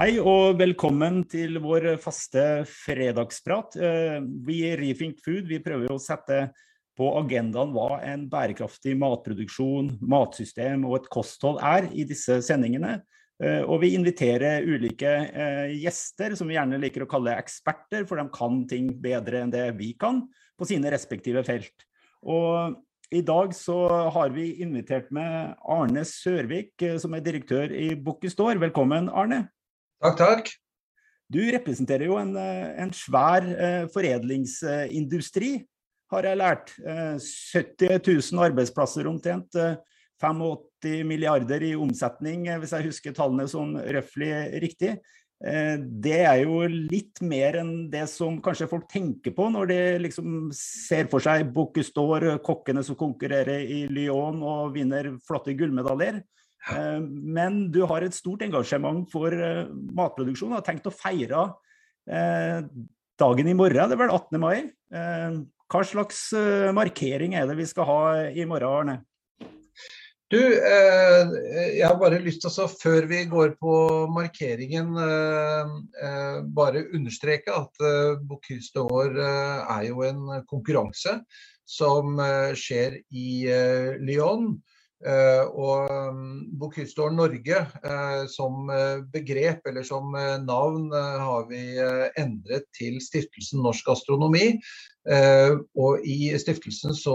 Hei og velkommen til vår faste fredagsprat. Eh, vi i Rethink Food vi prøver å sette på agendaen hva en bærekraftig matproduksjon, matsystem og et kosthold er i disse sendingene. Eh, og vi inviterer ulike eh, gjester som vi gjerne liker å kalle eksperter, for de kan ting bedre enn det vi kan på sine respektive felt. Og i dag så har vi invitert med Arne Sørvik, som er direktør i Bukkestår. Velkommen, Arne. Takk, takk. Du representerer jo en, eh, en svær eh, foredlingsindustri, har jeg lært. Eh, 70 000 arbeidsplasser omtrent. 85 milliarder i omsetning, hvis jeg husker tallene sånn røftlig riktig. Det er jo litt mer enn det som kanskje folk tenker på når de liksom ser for seg Bocuse kokkene som konkurrerer i Lyon og vinner flotte gullmedaljer. Eh, men du har et stort engasjement for eh, matproduksjon og har tenkt å feire eh, dagen i morgen, det er vel 18. mai. Hva slags markering er det vi skal ha i morgen, Arne? Du, jeg har bare lyst til å, før vi går på markeringen, bare understreke at Bocuse d'Or er jo en konkurranse som skjer i Lyon. Uh, og um, Bocuse Norge uh, som uh, begrep eller som navn har vi endret til Stiftelsen Norsk Astronomi. og i stiftelsen så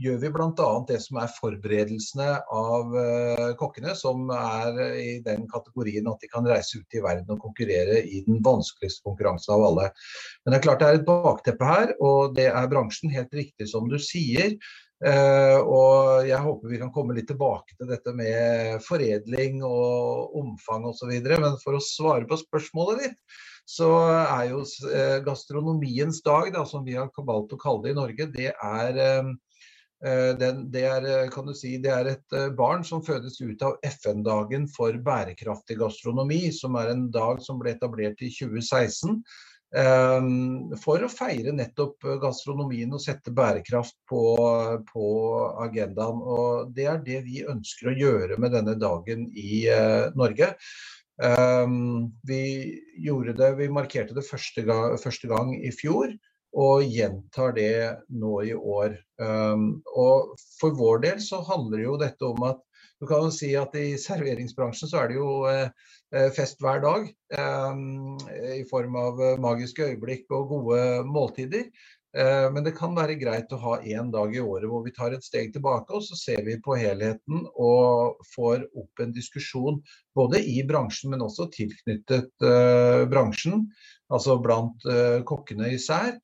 gjør vi bl.a. det som er forberedelsene av kokkene, som er i den kategorien at de kan reise ut i verden og konkurrere i den vanskeligste konkurransen av alle. Men det er klart det er et bakteppe her, og det er bransjen, helt riktig som du sier. Uh, og jeg håper vi kan komme litt tilbake til dette med foredling og omfang osv. Men for å svare på spørsmålet ditt, så er jo uh, gastronomiens dag, da, som vi har valgt å kalle det i Norge, det er, uh, den, det er, si, det er et barn som fødes ut av FN-dagen for bærekraftig gastronomi, som er en dag som ble etablert i 2016. Ehm, for å feire nettopp gastronomien og sette bærekraft på, på, agendaen. Og Det er det vi ønsker å gjøre med denne dagen i uh, Norge. Um, vi gjorde det, vi markerte det første gang, første gang, i fjor, og gjentar det nå i år. Um, og For vår del så handler jo dette om at du kan jo si at i serveringsbransjen så er det jo uh, Eh, fest hver dag. Eh, I form av eh, magiske øyeblikk og gode måltider. Men det kan være greit å ha én dag i året hvor vi tar et steg tilbake og så ser vi på helheten og får opp en diskusjon både i bransjen, men også tilknyttet bransjen, altså blant kokkene især,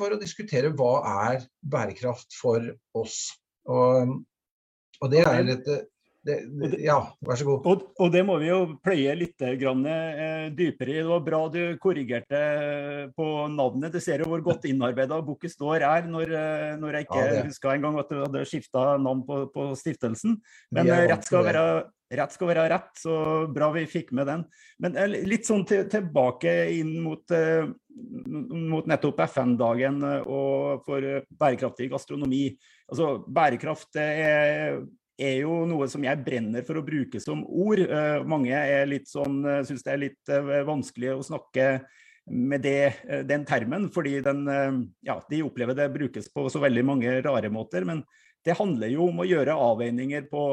for å diskutere hva er bærekraft for oss. Og, og det er et det, det, ja, vær så god. Og, og, det må vi jo pløye litt grann, eh, dypere i. Det var bra du korrigerte på navnet. Du ser jo hvor godt innarbeida boken står er, når, eh, når, jeg ikke ja, huska engang at du hadde skifta navn på, på, stiftelsen. Men eh, rett skal, være, rett skal, være, rett så bra vi fikk med den. Men eh, litt sånn til, tilbake inn mot, mot nettopp FN-dagen og for bærekraftig gastronomi. Altså, bærekraft er er jo noe som jeg brenner for å bruke som ord. Uh, mange er litt sånn, uh, syns det er litt uh, vanskelig å snakke med det, den termen, fordi den, ja, de opplever det brukes på så veldig mange rare måter. Men det handler jo om å gjøre avveininger på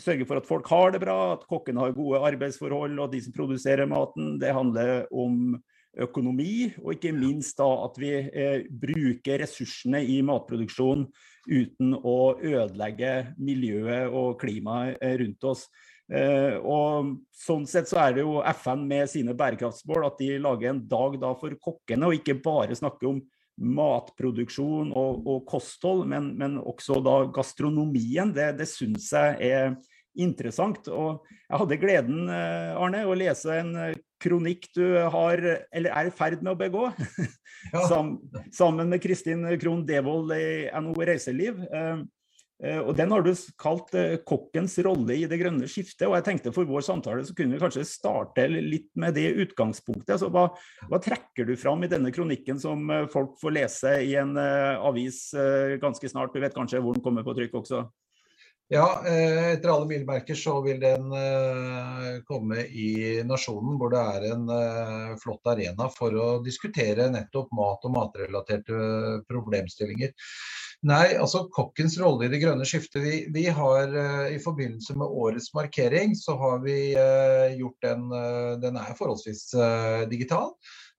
Sørge for at folk har det bra, at kokkene har gode arbeidsforhold, og de som produserer maten. Det handler om økonomi, og ikke minst da at vi eh, bruker ressursene i matproduksjon uten å ødelegge miljøet og klimaet eh, rundt oss. Eh, og Sånn sett så er det jo FN med sine bærekraftsmål at de lager en dag da for kokkene, og ikke bare snakker om matproduksjon og, og kosthold, men, men, også da gastronomien. Det, det syns jeg er interessant. Og jeg hadde gleden eh, Arne, å lese en kronikk du har, eller er i ferd med å begå, ja. sammen med Kristin Krohn Devold i NHO Reiseliv. Eh, og Den har du kalt 'kokkens rolle i det grønne skiftet'. og jeg tenkte For vår samtale så kunne vi kanskje starte litt med det utgangspunktet. Altså, hva, hva, trekker du fram i denne kronikken som folk får lese i en avis ganske snart? Du vet kanskje hvor den kommer på trykk også? Ja, eh, etter alle bilmerker så vil den uh, komme i Nasjonen, hvor det er en uh, flott arena for å diskutere nettopp mat og matrelaterte problemstillinger. Nei, altså kokkens rolle i det grønne skiftet. Vi, vi har i forbindelse med årets markering, så har vi gjort den Den er forholdsvis digital.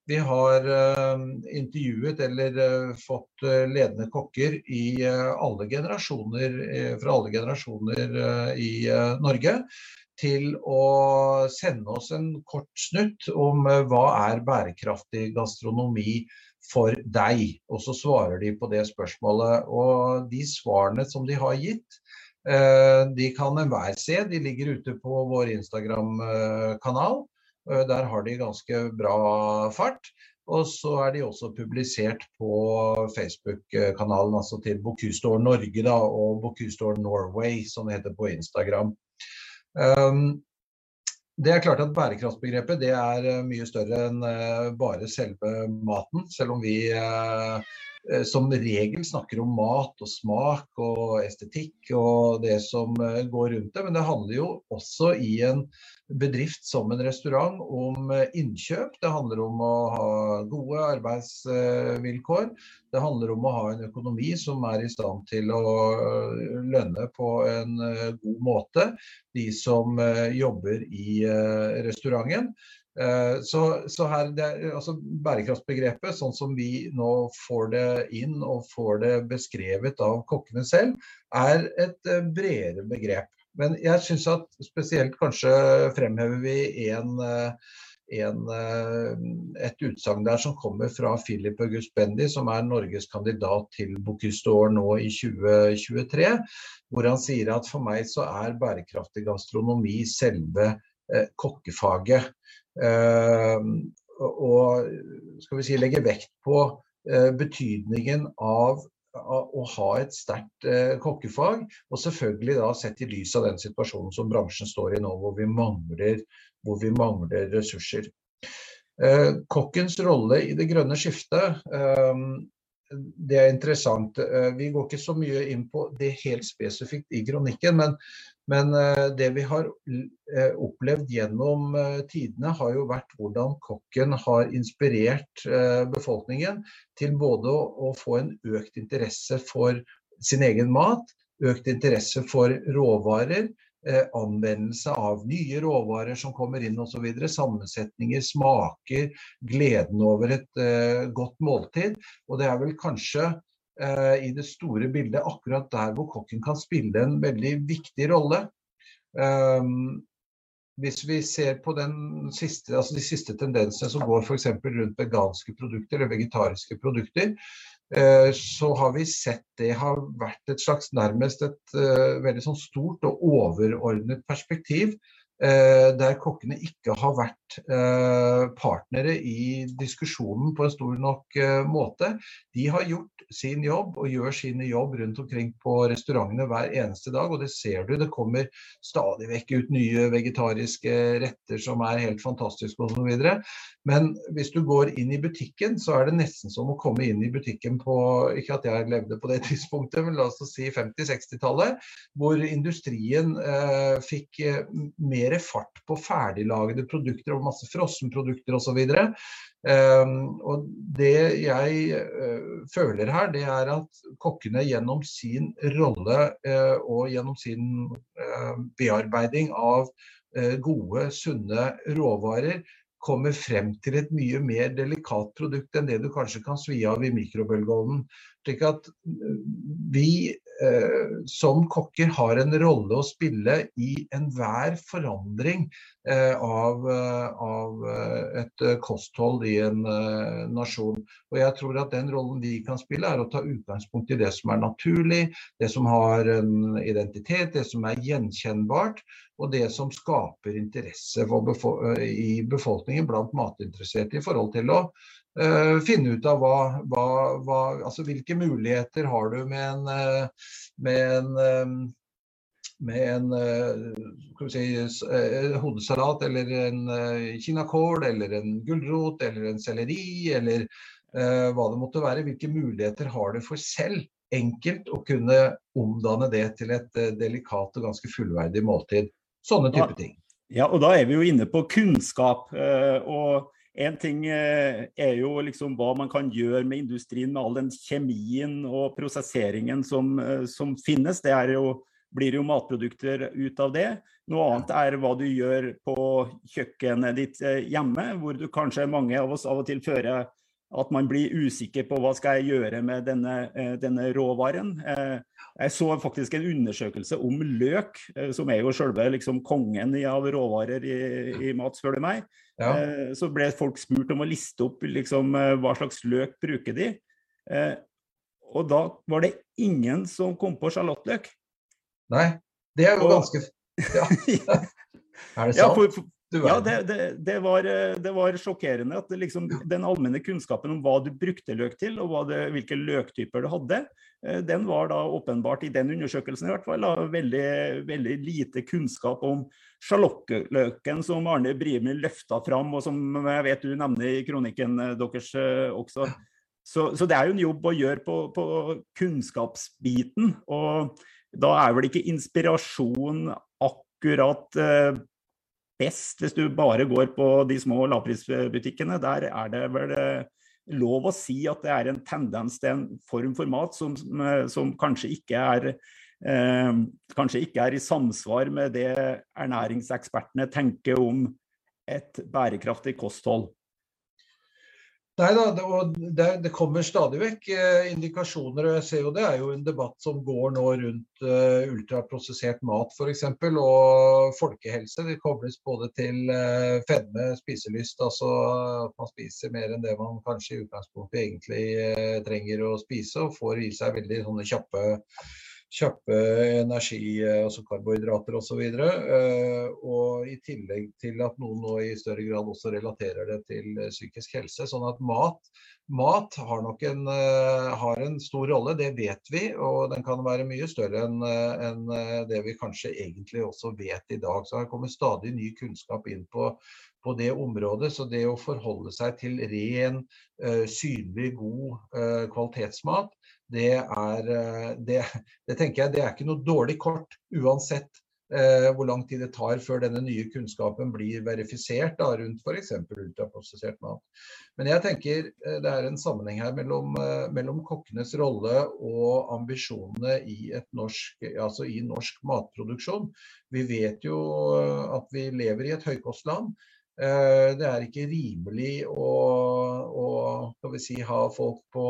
Vi har uh, intervjuet eller uh, fått uh, ledende kokker i alle generasjoner, fra alle generasjoner i Norge til å sende oss en kort snutt om hva er bærekraftig gastronomi for deg. Og så svarer de på det spørsmålet. Og de svarene som de har gitt, de kan enhver se. De ligger ute på vår Instagram-kanal. Eh, der har de ganske bra fart. Og så er de også publisert på Facebook-kanalen altså til Bocuse Norge da, og Bocuse Norway, som det heter på Instagram. Um, det er klart at Bærekraftsbegrepet det er eh, mye større enn uh, bare selve maten. Selv om vi Eh, som regel snakker om mat og smak og estetikk og det som eh, går rundt det. Men det handler jo også i en bedrift som en restaurant om eh, innkjøp. Det handler om å ha gode arbeidsvilkår. Det handler om å ha en økonomi som er i stand til å lønne på en god måte de som jobber i restauranten. Eh, så, så her, det, altså Bærekraftsbegrepet, sånn som vi nå får det inn og får det beskrevet av kokkene selv, er et eh, bredere begrep. Men jeg syns at spesielt kanskje fremhever vi en, eh, en, et utsagn der som kommer fra Philip August Bendy, som er Norges kandidat til Bocuse d'Or nå i 2023. Hvor han sier at for meg så er bærekraftig gastronomi selve kokkefaget. Eh, og skal vi si, legge vekt på eh, betydningen av å ha et sterkt eh, kokkefag, og selvfølgelig da sett i lys av den situasjonen som bransjen står i nå, hvor vi mangler, hvor vi mangler ressurser. kokkens rolle i det grønne skiftet det er interessant. Vi går ikke så mye inn på det helt spesifikt i kronikken, men men eh, det vi har eh, opplevd gjennom eh, tidene, har jo vært hvordan kokken har inspirert befolkningen til både å få en økt interesse for sin egen mat, økt interesse for råvarer, anvendelse av nye råvarer som kommer inn osv. Sammensetninger, smaker, gleden over et godt måltid. Og det er vel kanskje Eh, i det store bildet akkurat der hvor kokken kan spille en veldig viktig rolle. Um, hvis vi ser på siste, altså de siste tendensene som går f.eks. rundt veganske produkter eller vegetariske produkter, så har vi sett det har vært et slags nærmest et uh, veldig sånn stort og overordnet perspektiv Eh, der kokkene ikke har vært eh, partnere i diskusjonen på en stor nok eh, måte. De har gjort sin jobb og gjør sine jobb rundt omkring på restaurantene hver eneste dag. Og det ser du. Det kommer stadig vekk ut nye vegetariske retter som er helt fantastiske osv. Men hvis du går inn i butikken, så er det nesten som å komme inn i butikken på Ikke at jeg levde på det tidspunktet, men la oss si 50-60-tallet, hvor industrien eh, fikk mer mer fart på ferdiglagede produkter og masse frossenprodukter osv. Um, og det jeg uh, føler her, det er at kokkene gjennom sin rolle uh, og gjennom sin uh, bearbeiding av gode, sunne råvarer kommer frem til et mye mer delikat produkt enn det du kanskje kan svi av i mikrobølgeovnen. Vi som kokker har en rolle å spille i enhver forandring eh, av, eh, av, eh, et eh, kosthold i en eh, nasjon. Og jeg tror at den rollen vi kan spille, er å ta utgangspunkt i det som er naturlig, det som har en identitet, det som er gjenkjennbart, og det som skaper interesse befo i befolkningen blant matinteresserte i forhold til å Uh, finne ut av hva, hva, hva, altså hvilke muligheter har du med en, uh, med en, med en uh, si, hodesalat eller en kinakål eller en gulrot eller en selleri eller hva det måtte være. Hvilke muligheter har du for selv enkelt å kunne omdanne det til et delikat og ganske fullverdig måltid. Sånne type ting. Ja, og da er vi jo inne på kunnskap. og en ting er jo liksom hva man kan gjøre med industrien med all den kjemien og prosesseringen som, som finnes. Det jo, blir jo matprodukter ut av det. Noe annet er hva du gjør på kjøkkenet ditt hjemme, hvor du kanskje mange av oss av og til fører at man blir usikker på hva skal jeg gjøre med denne, eh, denne råvaren. Eh, jeg så faktisk en undersøkelse om løk, eh, som er jo selve liksom, kongen av råvarer i, i mat, spør du meg. Ja. Så ble folk spurt om å liste opp liksom, hva slags løk bruker de. Og da var det ingen som kom på sjalottløk. Nei, det er jo ganske ja. Er det sant? Ja, for, for, ja, det, det, det, var, det, var, sjokkerende at liksom, den allmenne kunnskapen om hva du brukte løk til, og hvilke løktyper du hadde, eh, den var da åpenbart i den undersøkelsen i hvert fall da, veldig, veldig, lite kunnskap om sjalottløken som Arne Brimi løfta fram, og som jeg vet du nevner i kronikken eh, deres eh, også. Så, så, det er jo en jobb å gjøre på, på kunnskapsbiten. Og da er vel ikke inspirasjon akkurat best hvis du bare går på de små lavprisbutikkene. Der er det vel eh, lov å si at det er en tendens til en form for mat som, som kanskje, ikke er, eh, kanskje ikke er i samsvar med det ernæringsekspertene tenker om et bærekraftig kosthold. Nei da, det, det, kommer stadig vekk eh, indikasjoner. og jeg ser jo Det er jo en debatt som går nå rundt uh, ultraprosessert mat f.eks. Og folkehelse. Det kobles både til uh, fedme, spiselyst. Altså at man spiser mer enn det man kanskje i utgangspunktet egentlig uh, trenger å spise. Og får i seg veldig sånne kjappe kjappe energi, eh, altså karbohydrater osv. Og, så eh, og i tillegg til at noen nå i større grad også relaterer det til eh, psykisk helse. Sånn at mat, mat har nok en, har en, stor rolle, det vet vi. Og den kan være mye større enn en det vi kanskje egentlig også vet i dag. Så her kommer stadig ny kunnskap inn på, på det området. Så det å forholde seg til ren, synlig, god kvalitetsmat det er eh, det, det, tenker jeg det er ikke noe dårlig kort uansett eh, hvor lang tid det tar før denne nye kunnskapen blir verifisert da, rundt f.eks. ultraprosessert mat. Men jeg tenker eh, det er en sammenheng her mellom, eh, mellom kokkenes rolle og ambisjonene i, norsk, altså i norsk matproduksjon. Vi vet jo at vi lever i et høykostland. Det er ikke rimelig å, å si, ha folk på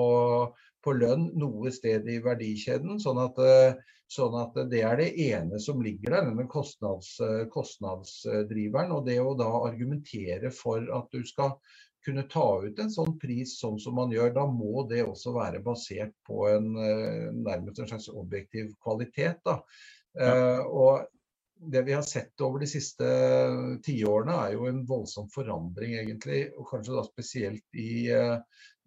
på lønn noe sted i verdikjeden. Sånn at, eh, sånn at, det er det ene som ligger der, denne kostnads, eh, kostnadsdriveren. Og det å da argumentere for at du skal kunne ta ut en sånn pris sånn som man gjør, da må det også være basert på en eh, nærmest en slags objektiv kvalitet. Da. Ja. og det vi har sett over de siste tiårene, er jo en voldsom forandring, egentlig. Og kanskje da spesielt i,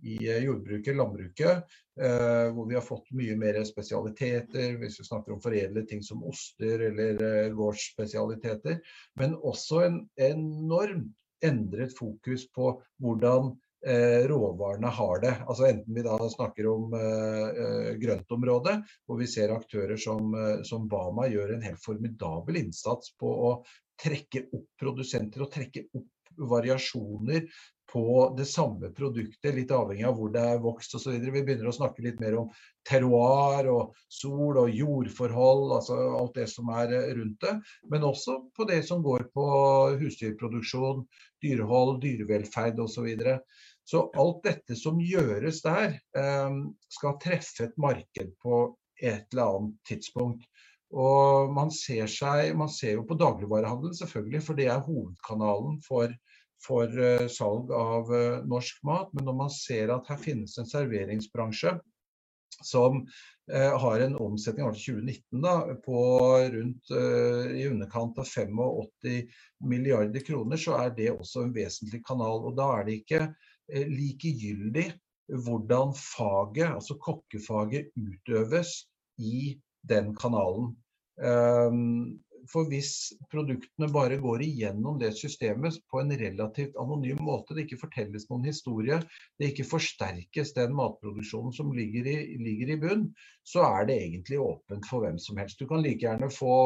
i jordbruket, landbruket, eh, hvor vi har fått mye mer spesialiteter, hvis vi snakker om foredlede ting som oster eller eh, gårdsspesialiteter. Men også en enormt endret fokus på hvordan eh, råvarene har det. Altså Enten vi da snakker om eh, grøntområdet, hvor vi ser aktører som, som Bama gjør en helt formidabel innsats på å trekke opp produsenter og trekke opp variasjoner på det samme produktet, litt avhengig av hvor det er vokst osv. Vi begynner å snakke litt mer om terroir og sol og jordforhold, altså alt det som er eh, rundt det. Men også på det som går på husdyrproduksjon, dyrehold, dyrevelferd osv. Så, videre. Så alt dette som gjøres der, eh, skal treffe et marked på et eller annet tidspunkt. Og man ser, seg, man ser jo på dagligvarehandelen selvfølgelig, for det er hovedkanalen for for eh, salg av eh, norsk mat. Men når man ser at her finnes en serveringsbransje som eh, har en omsetning i 2019 da, på rundt i underkant av 85 milliarder kroner, så er det også en vesentlig kanal. Og da er det ikke likegyldig hvordan faget, altså kokkefaget, utøves i den kanalen. Um, for hvis produktene bare går igjennom det systemet på en relativt anonym måte, det ikke fortelles noen historie, det ikke forsterkes den matproduksjonen som ligger i, ligger i bunn, så er det egentlig åpent for hvem som helst. Du kan like gjerne få,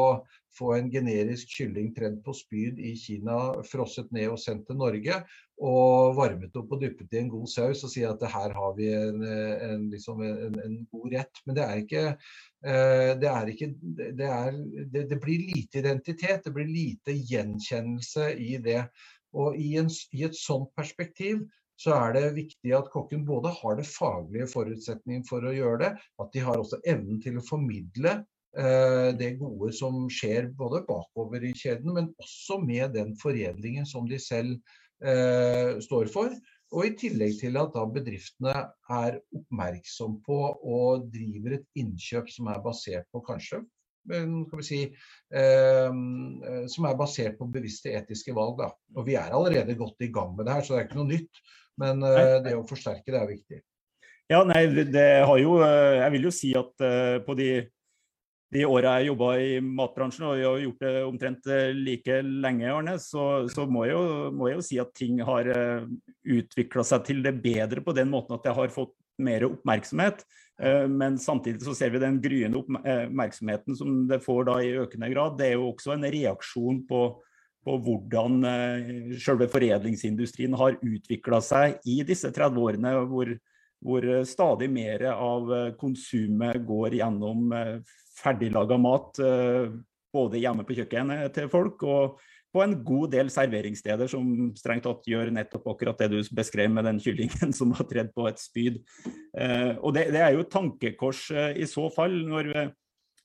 få en generisk kylling tredd på spyd i Kina, frosset ned og sendt til Norge, og varmet opp og dyppet i en god saus og si at her har vi en, en, liksom en, en god rett. Men det er ikke Eh, det, er ikke, det, er, det, det, blir lite identitet, det blir lite gjenkjennelse i det. Og i, i, et sånt perspektiv så er det viktig at kokken både har det faglige forutsetningen for å gjøre det, at de har også evnen til å formidle eh, det gode som skjer både bakover i kjeden, men også med den foredlingen som de selv står for. Og i tillegg til at bedriftene er oppmerksom på og driver et innkjøp som er basert på kanskje skal vi si, eh, som er basert på bevisste etiske valg. Da. Og vi er allerede godt i gang med det her, så det er ikke noe nytt. Men eh, det å forsterke det er viktig. Ja, nei, det har jo eh, Jeg vil jo si at eh, på de de åra jeg jobba i matbransjen, og jeg har gjort det omtrent eh, like lenge, Arne, så, så må, jeg jo, må, jeg jo, si at ting har eh, utvikla seg til det bedre på den måten at jeg har fått mer oppmerksomhet. Uh, men samtidig så ser vi den gryende oppmerksomheten som det får da i økende grad. Det er jo også en reaksjon på, på hvordan selve foredlingsindustrien har utvikla seg i disse 30 årene. hvor hvor stadig mer av konsumet går gjennom ferdiglaga mat eh, både hjemme på kjøkkenet til folk og på en god del serveringssteder som strengt tatt gjør nettopp akkurat det du beskrev med den kyllingen som har tredd på et spyd. Eh, og det, det, er jo et tankekors eh, i så fall. når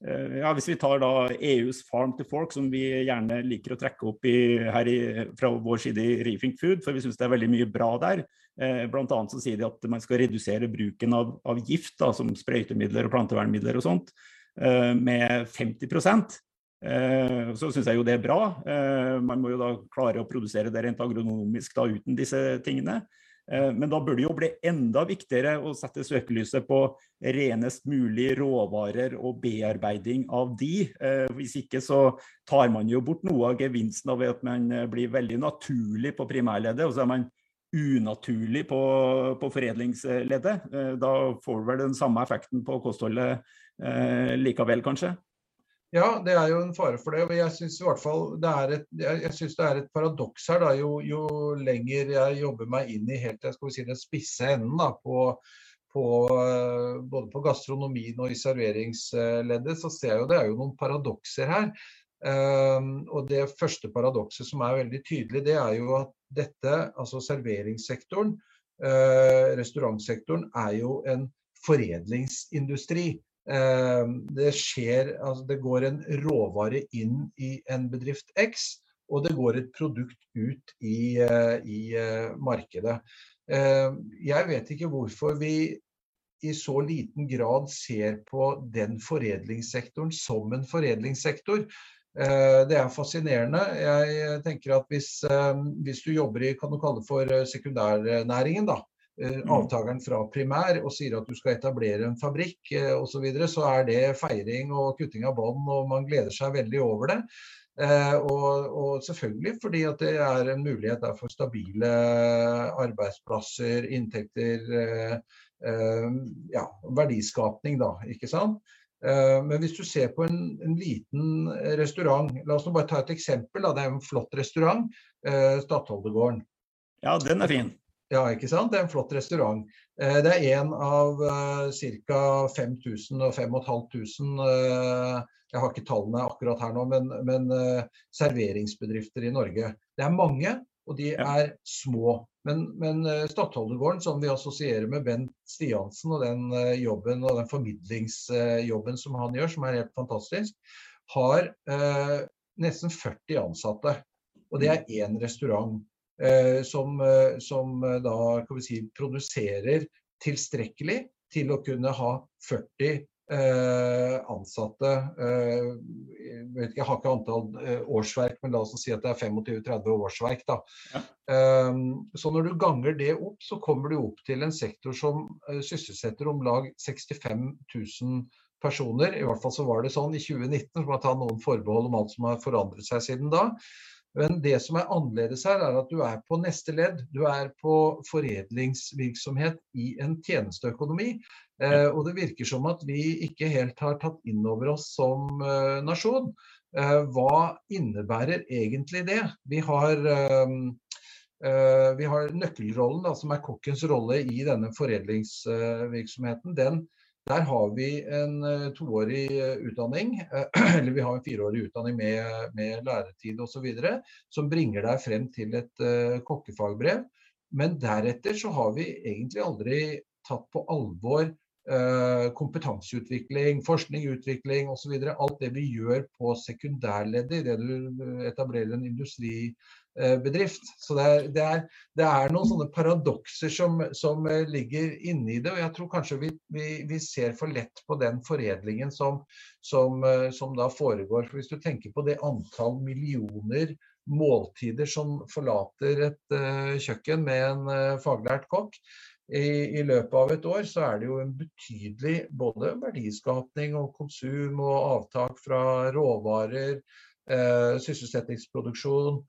ja, Hvis vi tar da EUs Farm to Fork, som vi gjerne liker å trekke opp i, her i, fra vår side i Reefing Food, for vi syns det er veldig mye bra der. Eh, annet så sier de at man skal redusere bruken av, av gift, da, som sprøytemidler og plantevernmidler og sånt. Eh, med 50 eh, så syns jeg jo det er bra. Eh, man må jo da klare å produsere det rent agronomisk da uten disse tingene. Men da bør det jo bli enda viktigere å sette søkelyset på renest mulig råvarer og bearbeiding av de. Hvis ikke så tar man jo bort noe av gevinsten av at man blir veldig naturlig på primærleddet, og så er man unaturlig på, på foredlingsleddet. Da får du vel den samme effekten på kostholdet eh, likevel, kanskje? Ja, det er jo en fare for det. Men Jeg syns det er et, det er et paradoks her. Da. Jo, jo, lenger jeg jobber meg inn i helt skal vi si, den spisse enden da, på, på, eh, både på gastronomien og i serveringsleddet, så ser jeg jo det er jo noen paradokser her. Um, og Det første paradokset som er veldig tydelig, det er jo at dette, altså serveringssektoren, uh, restaurantsektoren, er jo en foredlingsindustri. Eh, det skjer altså Det går en råvare inn i en bedrift X, og det går et produkt ut i, eh, i eh, markedet. Jeg vet ikke hvorfor vi i så liten grad ser på den foredlingssektoren som en foredlingssektor. Det er fascinerende. Jeg tenker at hvis, hvis du jobber i kan du kalle det for sekundærnæringen, da, Eh. Avtakeren fra primær og sier at du skal etablere en fabrikk eh, osv., så, videre, så er det feiring og kutting av bånd, og man gleder seg veldig over det. Eh, og, og, selvfølgelig fordi at det er en mulighet der for stabile arbeidsplasser, inntekter, eh, eh, ja, verdiskapning, da, ikke sant. Eh, men hvis du ser på en, en, liten restaurant, la oss nå bare ta et eksempel. Da. Det er en flott restaurant, eh, Stadholdegården. Ja, den er fin. Ja, ikke sant? Det er en flott restaurant. Eh, det er en av ca. 5000 og 5500 eh, jeg har ikke tallene akkurat her nå, men, men serveringsbedrifter i Norge. Det er mange, og de er små. Men, men Stadholdergården, som vi assosierer med Bent Stiansen og den jobben og den formidlingsjobben som han gjør, som er helt fantastisk, har nesten 40 ansatte. Og det er én restaurant. Eh, som, eh, som eh, da kan vi si, produserer tilstrekkelig til å kunne ha 40 eh, ansatte. Eh, jeg, vet ikke, jeg har ikke antall årsverk, men la oss si at det er 25-30 årsverk. Da. Ja. så når du ganger det opp, så kommer du opp til en sektor som sysselsetter om lag 65 000 personer. I hvert fall så var det sånn i 2019, så må jeg ta noen forbehold om alt som har forandret seg siden da. Men det som er annerledes her, er at du er på neste ledd. Du er på foredlingsvirksomhet i en tjenesteøkonomi. Eh, og det virker som at vi ikke helt har tatt inn over oss som eh, nasjon. Eh, hva innebærer egentlig det? Vi har, eh, eh, vi har nøkkelrollen, da, som er kokkens rolle i denne foredlingsvirksomheten. Den der har vi en uh, toårig uh, utdanning, eller vi har en fireårig utdanning med, med læretid osv. som bringer deg frem til et kokkefagbrev. Men deretter så har vi egentlig aldri tatt på alvor kompetanseutvikling, forskning, utvikling osv. Alt det vi gjør på sekundærleddet idet du etablerer en industri Eh, bedrift. Så det er, det er, det er noen sånne paradokser som, som, eh, ligger inni det. Og jeg tror kanskje vi, vi, vi ser for lett på den foredlingen som, som, eh, som, da foregår. For Hvis du tenker på det antall millioner måltider som forlater et uh, kjøkken med en uh, faglært kokk, i, i, løpet av et år, så er det jo en betydelig både verdiskapning og konsum og avtak fra råvarer, eh, sysselsettingsproduksjon,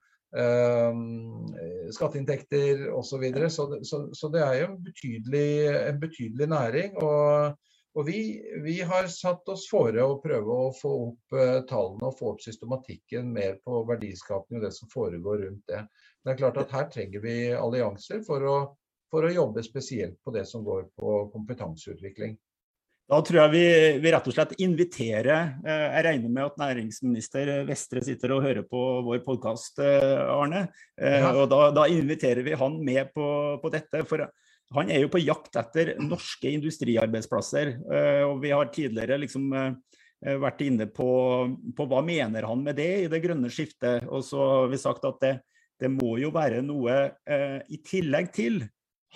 skatteinntekter osv. Så, så, så, det er jo en betydelig, en betydelig næring. og og vi, vi, har satt oss fore å prøve å få opp uh, tallene og få opp systematikken mer på verdiskapning og det som foregår rundt det. Det er klart at Her trenger vi allianser for å, for å jobbe spesielt på det som går på kompetanseutvikling. Da tror jeg vi, vi, rett og slett inviterer eh, Jeg regner med at næringsminister Vestre sitter og hører på vår podkast, eh, Arne. Eh, ja. Og da, da, inviterer vi han med på, på, dette. For han er jo på jakt etter norske industriarbeidsplasser. Og vi har tidligere liksom vært inne på, på hva mener han med det i det grønne skiftet. Og så har vi sagt at det, det må jo være noe i tillegg til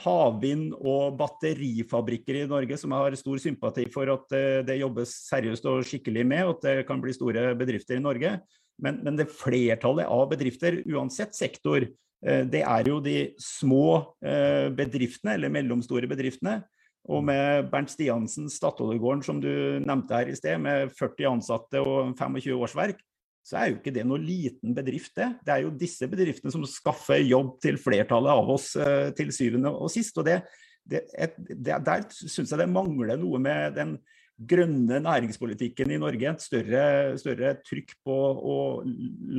havvind- og batterifabrikker i Norge, som jeg har stor sympati for at eh, det jobbes seriøst og skikkelig med, og at det kan bli store bedrifter i Norge. Men, men det flertallet av bedrifter, uansett sektor, eh, det er jo de små eh, bedriftene, eller mellomstore bedriftene. Og med Bernt Stiansen Statoilegården, som du nevnte her i sted, med 40 ansatte og 25 årsverk, så er jo ikke det noe liten bedrift, det. Det er jo disse bedriftene som skaffer jobb til flertallet av oss uh, til syvende og sist. og det, det, det Der syns jeg det mangler noe med den grønne næringspolitikken i Norge. Et større, større trykk på å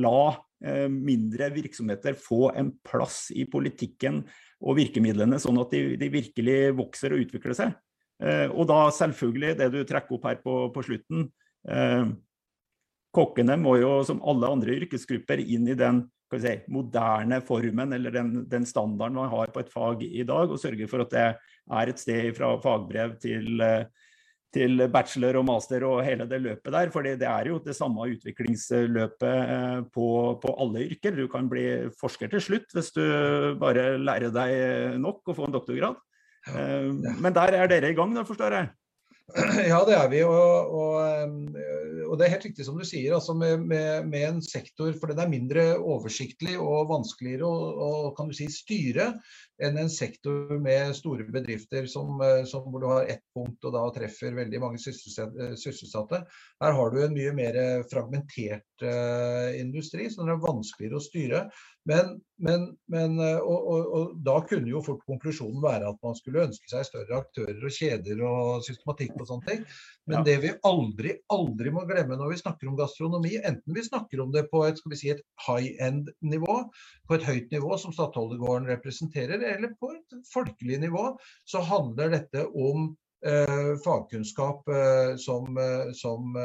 la uh, mindre virksomheter få en plass i politikken og virkemidlene, sånn at de, de virkelig vokser og utvikler seg. Uh, og da selvfølgelig det du trekker opp her på, på slutten. Kokkene må jo, som alle andre yrkesgrupper, inn i den si, moderne formen eller den, den, standarden man har på et fag i dag, og sørge for at det er et sted fra fagbrev til, til bachelor og master og hele det løpet der. For det er jo det samme utviklingsløpet eh, på, på, alle yrker. Du kan bli forsker til slutt hvis du bare lærer deg nok og får en doktorgrad. Eh, men der er dere i gang, da, forstår jeg? Ja, det er vi. Og, og, og, det er helt riktig som du sier, altså med, med, med, en sektor for den er mindre oversiktlig og vanskeligere å, kan du si, styre enn en sektor med store bedrifter som, som hvor du har ett punkt og da treffer veldig mange sysselsatte. Her har du en mye mer fragmentert uh, industri, så den er vanskeligere å styre. Men, men, men eh, og, og, og, da kunne jo fort konklusjonen være at man skulle ønske seg større aktører og kjeder og systematikk og sånne ting. Men ja. det vi aldri, aldri må glemme når vi snakker om gastronomi, enten vi snakker om det på et, si, et high end-nivå, på et høyt nivå som Stadholdegården representerer, eller på et folkelig nivå, så handler dette om fagkunnskap eh, som, eh, som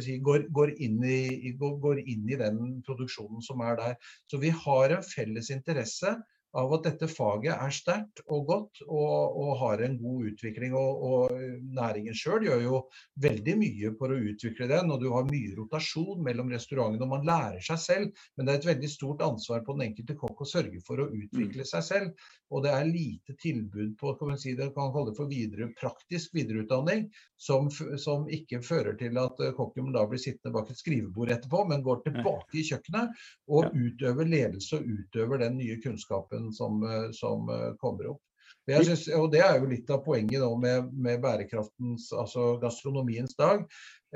si, går, går, inn i, går, inn i, den produksjonen som er der. Så vi har en felles interesse av at dette faget er sterkt og godt og, og, har en god utvikling. Og, og næringen sjøl gjør jo veldig mye for å utvikle den. Og du har mye rotasjon mellom restaurantene, og man lærer seg selv. Men det er et veldig stort ansvar på den enkelte kokk å sørge for å utvikle seg selv. Og det er lite tilbud på kan man si, det kan kalle det for videre, praktisk videreutdanning, som, som, ikke fører til at kokken da blir sittende bak et skrivebord etterpå, men går tilbake i kjøkkenet og utøver ledelse og utøver den nye kunnskapen som, som kommer opp. Synes, og Det er jo litt av poenget nå med, med bærekraftens, altså gastronomiens dag.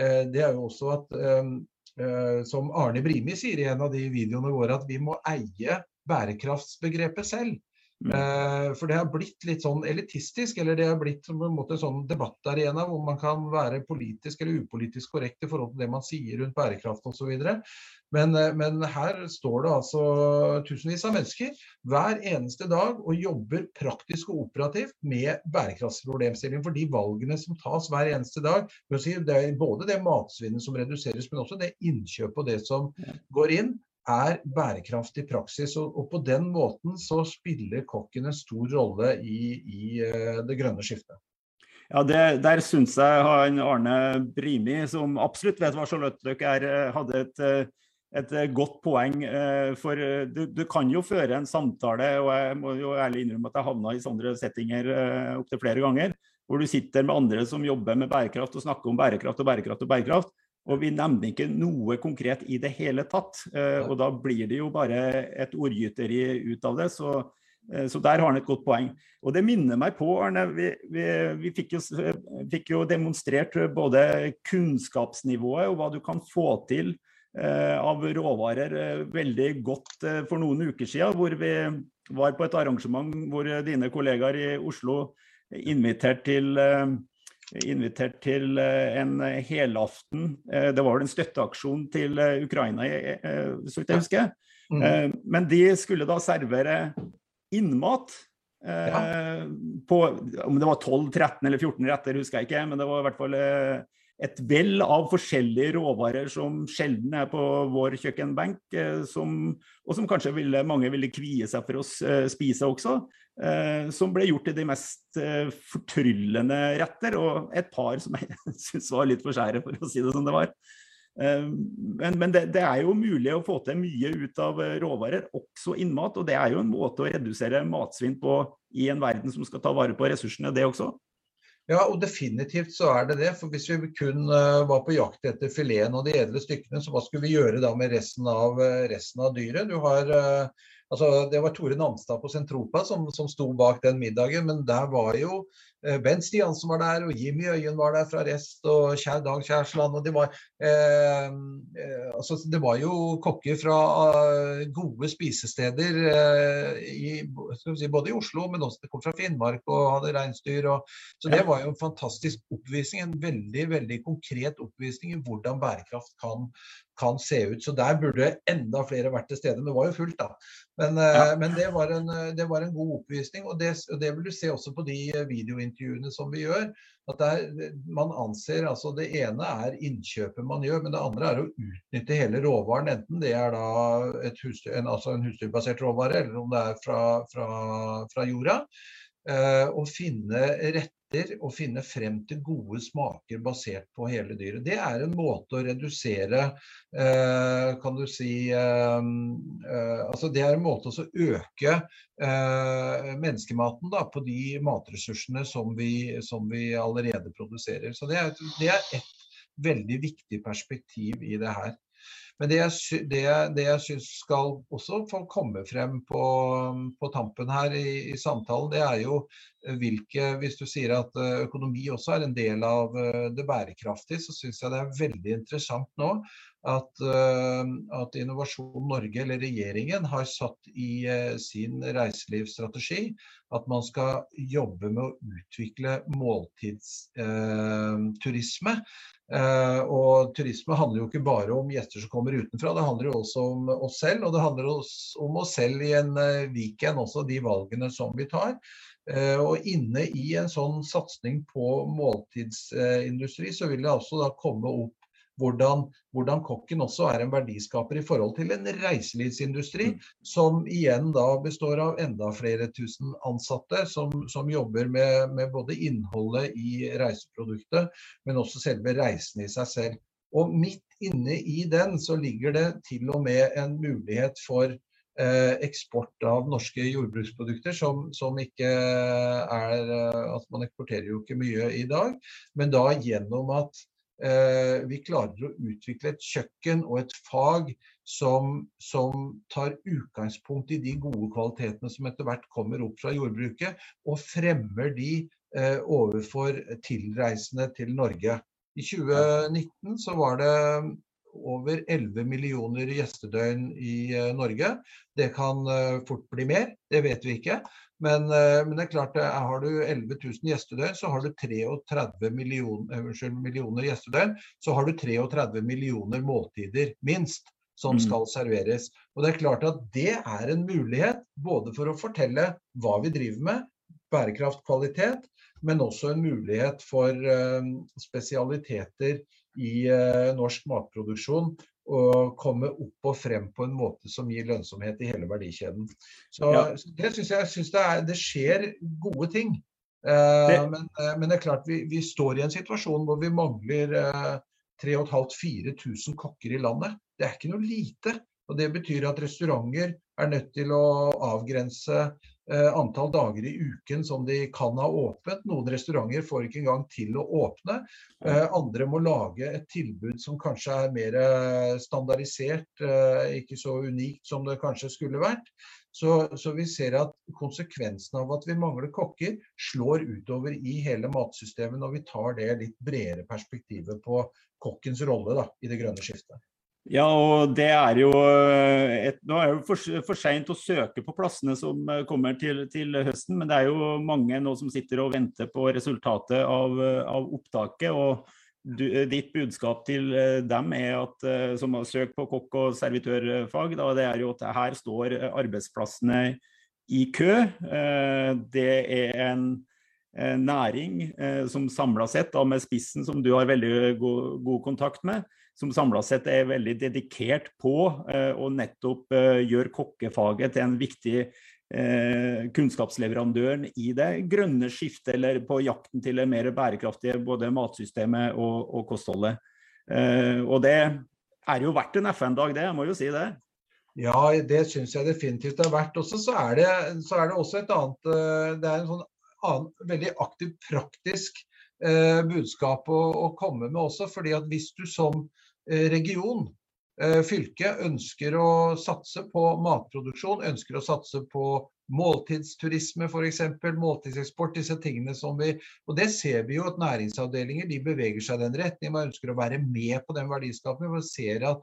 Eh, det er jo også at, eh, eh, som Arne Brimi sier i en av de videoene våre, at vi må eie bærekraftsbegrepet selv. Mm. Eh, for det har blitt litt sånn elitistisk, eller det har blitt på en måte sånn debattarena hvor man kan være politisk eller upolitisk korrekt i forhold til det man sier rundt bærekraft osv. Men, eh, men her står det altså tusenvis av mennesker hver eneste dag og jobber praktisk og operativt med bærekraftsproblemstillingen for de valgene som tas hver eneste dag. Det er både det matsvinnet som reduseres, men også det innkjøpet og det som går inn er bærekraftig praksis. Og, og, på den måten så spiller kokken en stor rolle i, i uh, det grønne skiftet. Ja, det, Der syns jeg han Arne Brimi, som absolutt vet hva Charlotte er, eh, hadde et, eh, et godt poeng. For du, du, kan jo føre en samtale, og jeg må jo ærlig innrømme at jeg havna i sånne settinger opptil flere ganger, hvor du sitter med andre som jobber med bærekraft og snakker om bærekraft og bærekraft og bærekraft. Og vi nevner ikke noe konkret i det hele tatt. Eh, og da blir det jo bare et ordgyteri ut av det. Så, eh, så, der har han et godt poeng. Og det minner meg på, Arne, vi, vi, vi fikk, jo, fikk, jo, demonstrert både kunnskapsnivået og hva du kan få til eh, av råvarer veldig godt for noen uker siden. Hvor vi var på et arrangement hvor dine kollegaer i Oslo inviterte til invitert til eh, en helaften. Eh, det var vel en støtteaksjon til eh, Ukraina, så vidt jeg husker. Mm. Men de skulle da servere innmat. Ja. På, om det var 12, 13 eller 14 retter, husker jeg ikke, men det var i hvert fall et vell av forskjellige råvarer som sjelden er på vår kjøkkenbenk, som, og som kanskje ville, mange ville kvie seg for å spise også. Eh, som ble gjort til de mest eh, fortryllende retter, og et par som jeg syns var litt for skjære, for å si det som det var. Eh, men, men det, det, er jo mulig å få til mye ut av råvarer, også innmat. Og det er jo en måte å redusere matsvinn på i en verden som skal ta vare på ressursene, det også. Ja, og definitivt så er det det. For hvis vi kun var på jakt etter fileten og de edle stykkene, så hva skulle vi gjøre da med resten av, resten av dyret? Du har Altså, det var Tore Namstad på Sentropa som, som sto bak den middagen, men der var jo eh, Stian Stiansen var der, og Jimmy Øyen var der fra Rest, og Kjær Dag Kjærsland. og Det var, eh, eh, altså, det var jo kokker fra uh, gode spisesteder eh, i, si, både i Oslo, men også kom fra Finnmark og hadde reinsdyr. Og, så det var jo en fantastisk oppvisning, en veldig veldig konkret oppvisning i hvordan bærekraft kan, kan se ut. Så der burde enda flere vært til stede. Men det var jo fullt, da. Men, eh, ja. men det, var en, det, var en, god oppvisning, og det, og det, vil du se også på de videointervjuene som vi gjør. at er, Man anser altså Det ene er innkjøpet man gjør, men det andre er å utnytte hele råvaren. Enten det er da husdyr, en, altså en husdyrbasert råvare, eller om det er fra, fra, fra jorda. Eh, og finne rett etter å finne frem til gode smaker basert på hele dyret. Det er en måte å redusere eh, Kan du si eh, eh, altså Det er en måte å øke menneskematen da, på de matressursene som vi, som vi allerede produserer. Så Det er, det er et veldig viktig perspektiv i det her. Men det jeg, det, det jeg syns skal også få komme frem på, på tampen her i, i, samtalen, det er jo eh, hvilke Hvis du sier at eh, økonomi også er en del av eh, det bærekraftige, så syns jeg det er veldig interessant nå at, at, Innovasjon Norge, eller regjeringen, har satt i sin reiselivsstrategi at man skal jobbe med å utvikle måltidsturisme. Eh, og turisme handler jo ikke bare om gjester som kommer utenfra, det handler jo også om oss selv. Og det handler også om oss selv i en uh, weekend, også de valgene som vi tar. Uh, og inne i en sånn satsing på måltidsindustri, så vil det også da komme opp hvordan, hvordan, kokken også er en verdiskaper i forhold til en reiselivsindustri, mm. som igjen da består av enda flere tusen ansatte som, som jobber med, med, både innholdet i reiseproduktet, men også selve reisen i seg selv. Og midt inne i den så ligger det til og med en mulighet for eh, eksport av norske jordbruksprodukter, som, som ikke er eh, Altså man eksporterer jo ikke mye i dag, men da gjennom at eh, vi klarer å utvikle et kjøkken og et fag som, som, tar utgangspunkt i de gode kvalitetene som etter hvert kommer opp fra jordbruket, og fremmer de eh, overfor tilreisende til Norge. I 2019 så var det over 11 millioner gjestedøgn i eh, Norge. Det kan eh, fort bli mer, det vet vi ikke. Men, eh, men det er klart, har du 11 000 gjestedøgn, så har du 33 millioner, unnskyld, millioner gjestedøgn, så har du 33 millioner måltider, minst, som mm. skal serveres. Og det er klart at det er en mulighet både for å fortelle hva vi driver med, bærekraft, kvalitet, men også en mulighet for spesialiteter i eh, norsk matproduksjon å komme opp og frem på en måte som gir lønnsomhet i hele verdikjeden. Så, ja. det syns jeg synes det, er, det, skjer gode ting. Eh, det... Men, eh, men, det er klart vi, vi, står i en situasjon hvor vi mangler eh, 3500-4000 kokker i landet. Det er ikke noe lite. Og Det betyr at restauranter er nødt til å avgrense Eh, antall dager i uken som de kan ha åpent. Noen restauranter får ikke engang til å åpne. Eh, andre må lage et tilbud som kanskje er mer eh, standardisert, ikke så unikt som det kanskje skulle vært. Så, så, vi ser at konsekvensen av at vi mangler kokker, slår utover i hele matsystemet når vi tar det litt bredere perspektivet på kokkens rolle da, i det grønne skiftet. Ja, og det er jo eh, et, Nå er det for, for seint å søke på plassene som eh, kommer til, til, høsten, men det er jo mange nå som sitter og venter på resultatet av, av opptaket. og du, Ditt budskap til eh, dem er at, som har søkt på kokk- og servitørfag, da, det er jo at her står arbeidsplassene i kø. Det er en næring som samla sett, da, med spissen som du har veldig god, god kontakt med, som samla sett er veldig dedikert på eh, å nettopp eh, gjøre kokkefaget til en viktig eh, kunnskapsleverandøren i det grønne skiftet, eller på jakten til det mer bærekraftige både matsystemet og, og kostholdet. Og det er jo verdt en FN-dag, det. Jeg må jo si det. Ja, det syns jeg definitivt det er verdt. Også så er det, så er det også et annet Det er en sånn annen, veldig aktiv, praktisk eh, budskap å, å, komme med også. fordi at hvis du som region, eh, fylke, ønsker å satse på matproduksjon, ønsker å satse på måltidsturisme f.eks., måltidseksport, disse tingene som vi Og det ser vi jo at næringsavdelinger de beveger seg i den retning. Man ønsker å være med på den verdiskapingen. Man ser at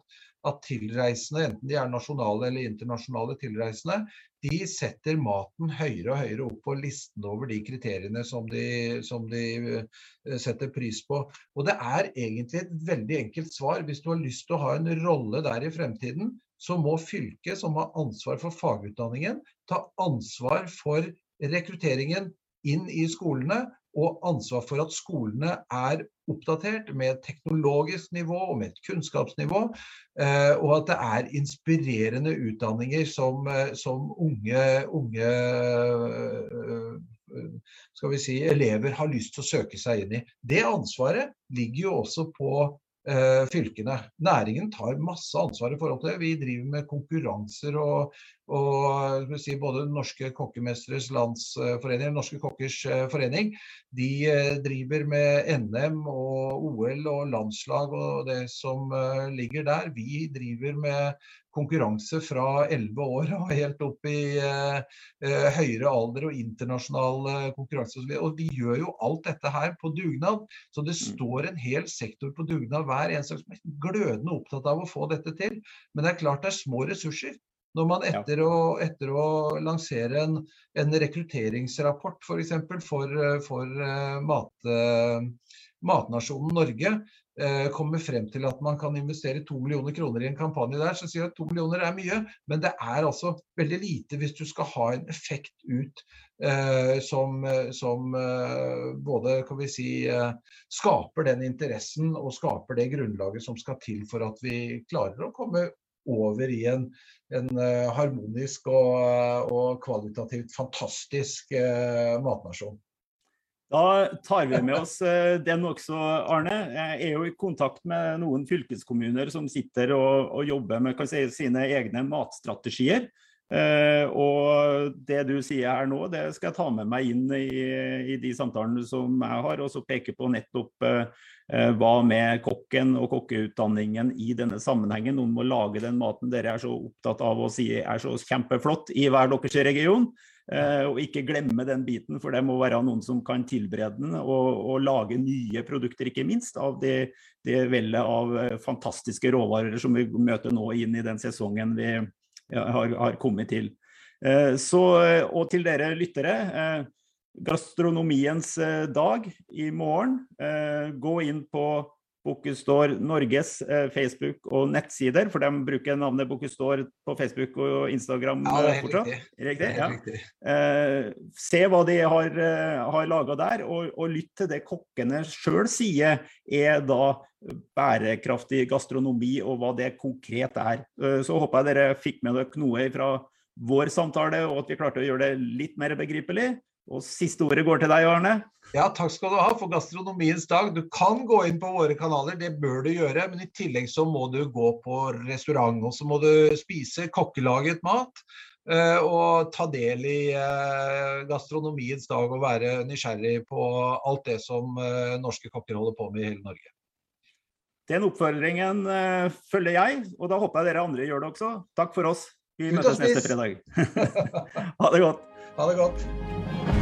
at tilreisende, enten de er nasjonale eller internasjonale tilreisende, de setter maten høyere og høyere opp på listen over de kriteriene som de, som de eh, setter pris på. Og det er egentlig et veldig enkelt svar. Hvis du har lyst til å ha en rolle der i fremtiden, så må fylket, som har ansvar for fagutdanningen, ta ansvar for rekrutteringen inn i skolene og ansvar for at skolene er oppdatert med et teknologisk nivå og med et kunnskapsnivå. Eh, og at det er inspirerende utdanninger som, eh, som unge, unge eh, skal vi si, elever har lyst til å søke seg inn i. Det ansvaret ligger jo også på fylkene. Næringen tar masse ansvar i forhold til det. Vi driver med konkurranser og, og si, både Norske kokkemestres landsforening, Norske kokkers eh, forening, de eh, driver med NM og OL og landslag og det som eh, ligger der. Vi driver med konkurranse fra 11 år og helt opp i eh, høyere alder og internasjonal eh, konkurranse. Og vi gjør jo alt dette her på dugnad. Så det mm. står en hel sektor på dugnad hver eneste dag som er glødende opptatt av å få dette til. Men det er klart det er små ressurser. Når man etter, å, etter å lansere en, en rekrutteringsrapport f.eks. For, eksempel, for, for uh, mat, uh, matnasjonen Norge, Eh, kommer frem til at man kan investere to millioner kroner i en kampanje der, så sier jeg at to millioner er mye, men det er altså veldig lite hvis du skal ha en effekt ut eh, som, som eh, både kan vi si, eh, skaper den interessen og skaper det grunnlaget som skal til for at vi klarer å komme over i en, en uh, harmonisk og, og, kvalitativt fantastisk uh, matnasjon. Da tar vi med oss eh, den også, Arne. Jeg er jo i kontakt med noen fylkeskommuner som sitter og, og jobber med si, sine egne matstrategier. Uh, og det du sier her nå, det skal jeg ta med meg inn i, i de samtalene som jeg har, og så peke på nettopp uh, hva med kokken og kokkeutdanningen i denne sammenhengen. Noen må lage den maten dere er så opptatt av å si er så kjempeflott i hver deres region. Og ikke glemme den biten, for det må være noen som kan tilberede den og, og lage nye produkter, ikke minst, av det, det vellet av fantastiske råvarer som vi møter nå inn i den sesongen vi, har, har kommet til. Eh, så, og til dere lyttere. Eh, gastronomiens eh, dag i morgen. Gå inn på Bookestore Norges Facebook og nettsider, for de bruker navnet Bookestore på Facebook og Instagram ja, det er fortsatt. Riktig. riktig? Ja. Riktig. Eh, se hva de har, har laga der, og, og, lytt til det kokkene sjøl sier er da bærekraftig gastronomi, og hva det konkret er. Eh, så håper jeg dere fikk med dere noe fra vår samtale, og at vi klarte å gjøre det litt mer begripelig. Og siste ordet går til deg, Arne. Ja, takk skal du ha for gastronomiens dag. Du kan gå inn på våre kanaler, det bør du gjøre. Men i tillegg så må du gå på restaurant, og så må du spise kokkelaget mat. Eh, og ta del i eh, gastronomiens dag og være nysgjerrig på alt det som norske kokker holder på med i hele Norge. Den oppfordringen følger jeg, og da håper jeg dere andre gjør det også. Takk for oss. Vi møtes neste fredag. ha det godt. Ha det godt.